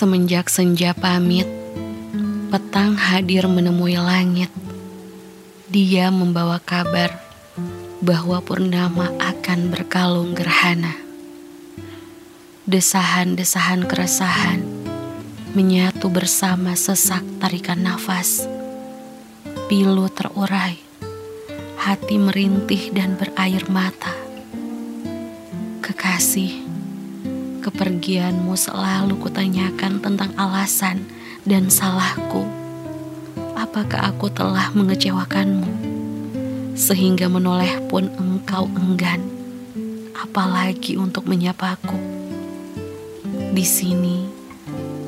Semenjak senja pamit, petang hadir menemui langit. Dia membawa kabar bahwa purnama akan berkalung gerhana. Desahan-desahan keresahan menyatu bersama sesak tarikan nafas. Pilu terurai hati merintih dan berair mata. Kekasih, kepergianmu selalu kutanyakan tentang alasan dan salahku. Apakah aku telah mengecewakanmu? Sehingga menoleh pun engkau enggan, apalagi untuk menyapaku. Di sini,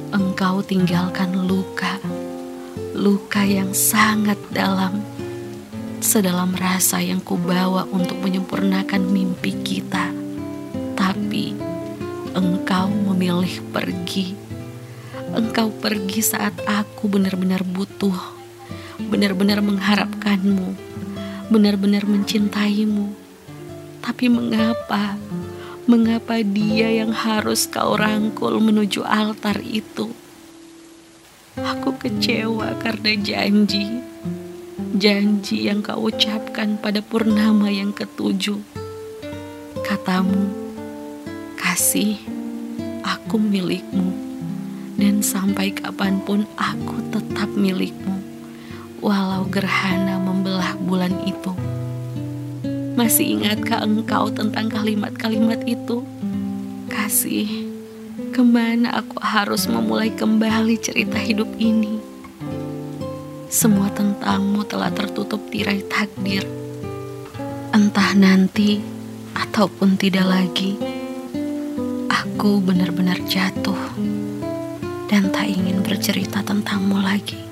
engkau tinggalkan luka, luka yang sangat dalam, sedalam rasa yang kubawa untuk menyempurnakan mimpi kita. Tapi engkau memilih pergi. Engkau pergi saat aku benar-benar butuh, benar-benar mengharapkanmu, benar-benar mencintaimu. Tapi mengapa? Mengapa dia yang harus kau rangkul menuju altar itu? Aku kecewa karena janji. Janji yang kau ucapkan pada purnama yang ketujuh. Katamu, kasih, aku milikmu. Dan sampai kapan pun aku tetap milikmu. Walau gerhana membelah bulan itu. Masih ingatkah engkau tentang kalimat-kalimat itu? Kasih, ke mana aku harus memulai kembali cerita hidup ini? Semua tentangmu telah tertutup tirai takdir. Entah nanti ataupun tidak lagi, aku benar-benar jatuh dan tak ingin bercerita tentangmu lagi.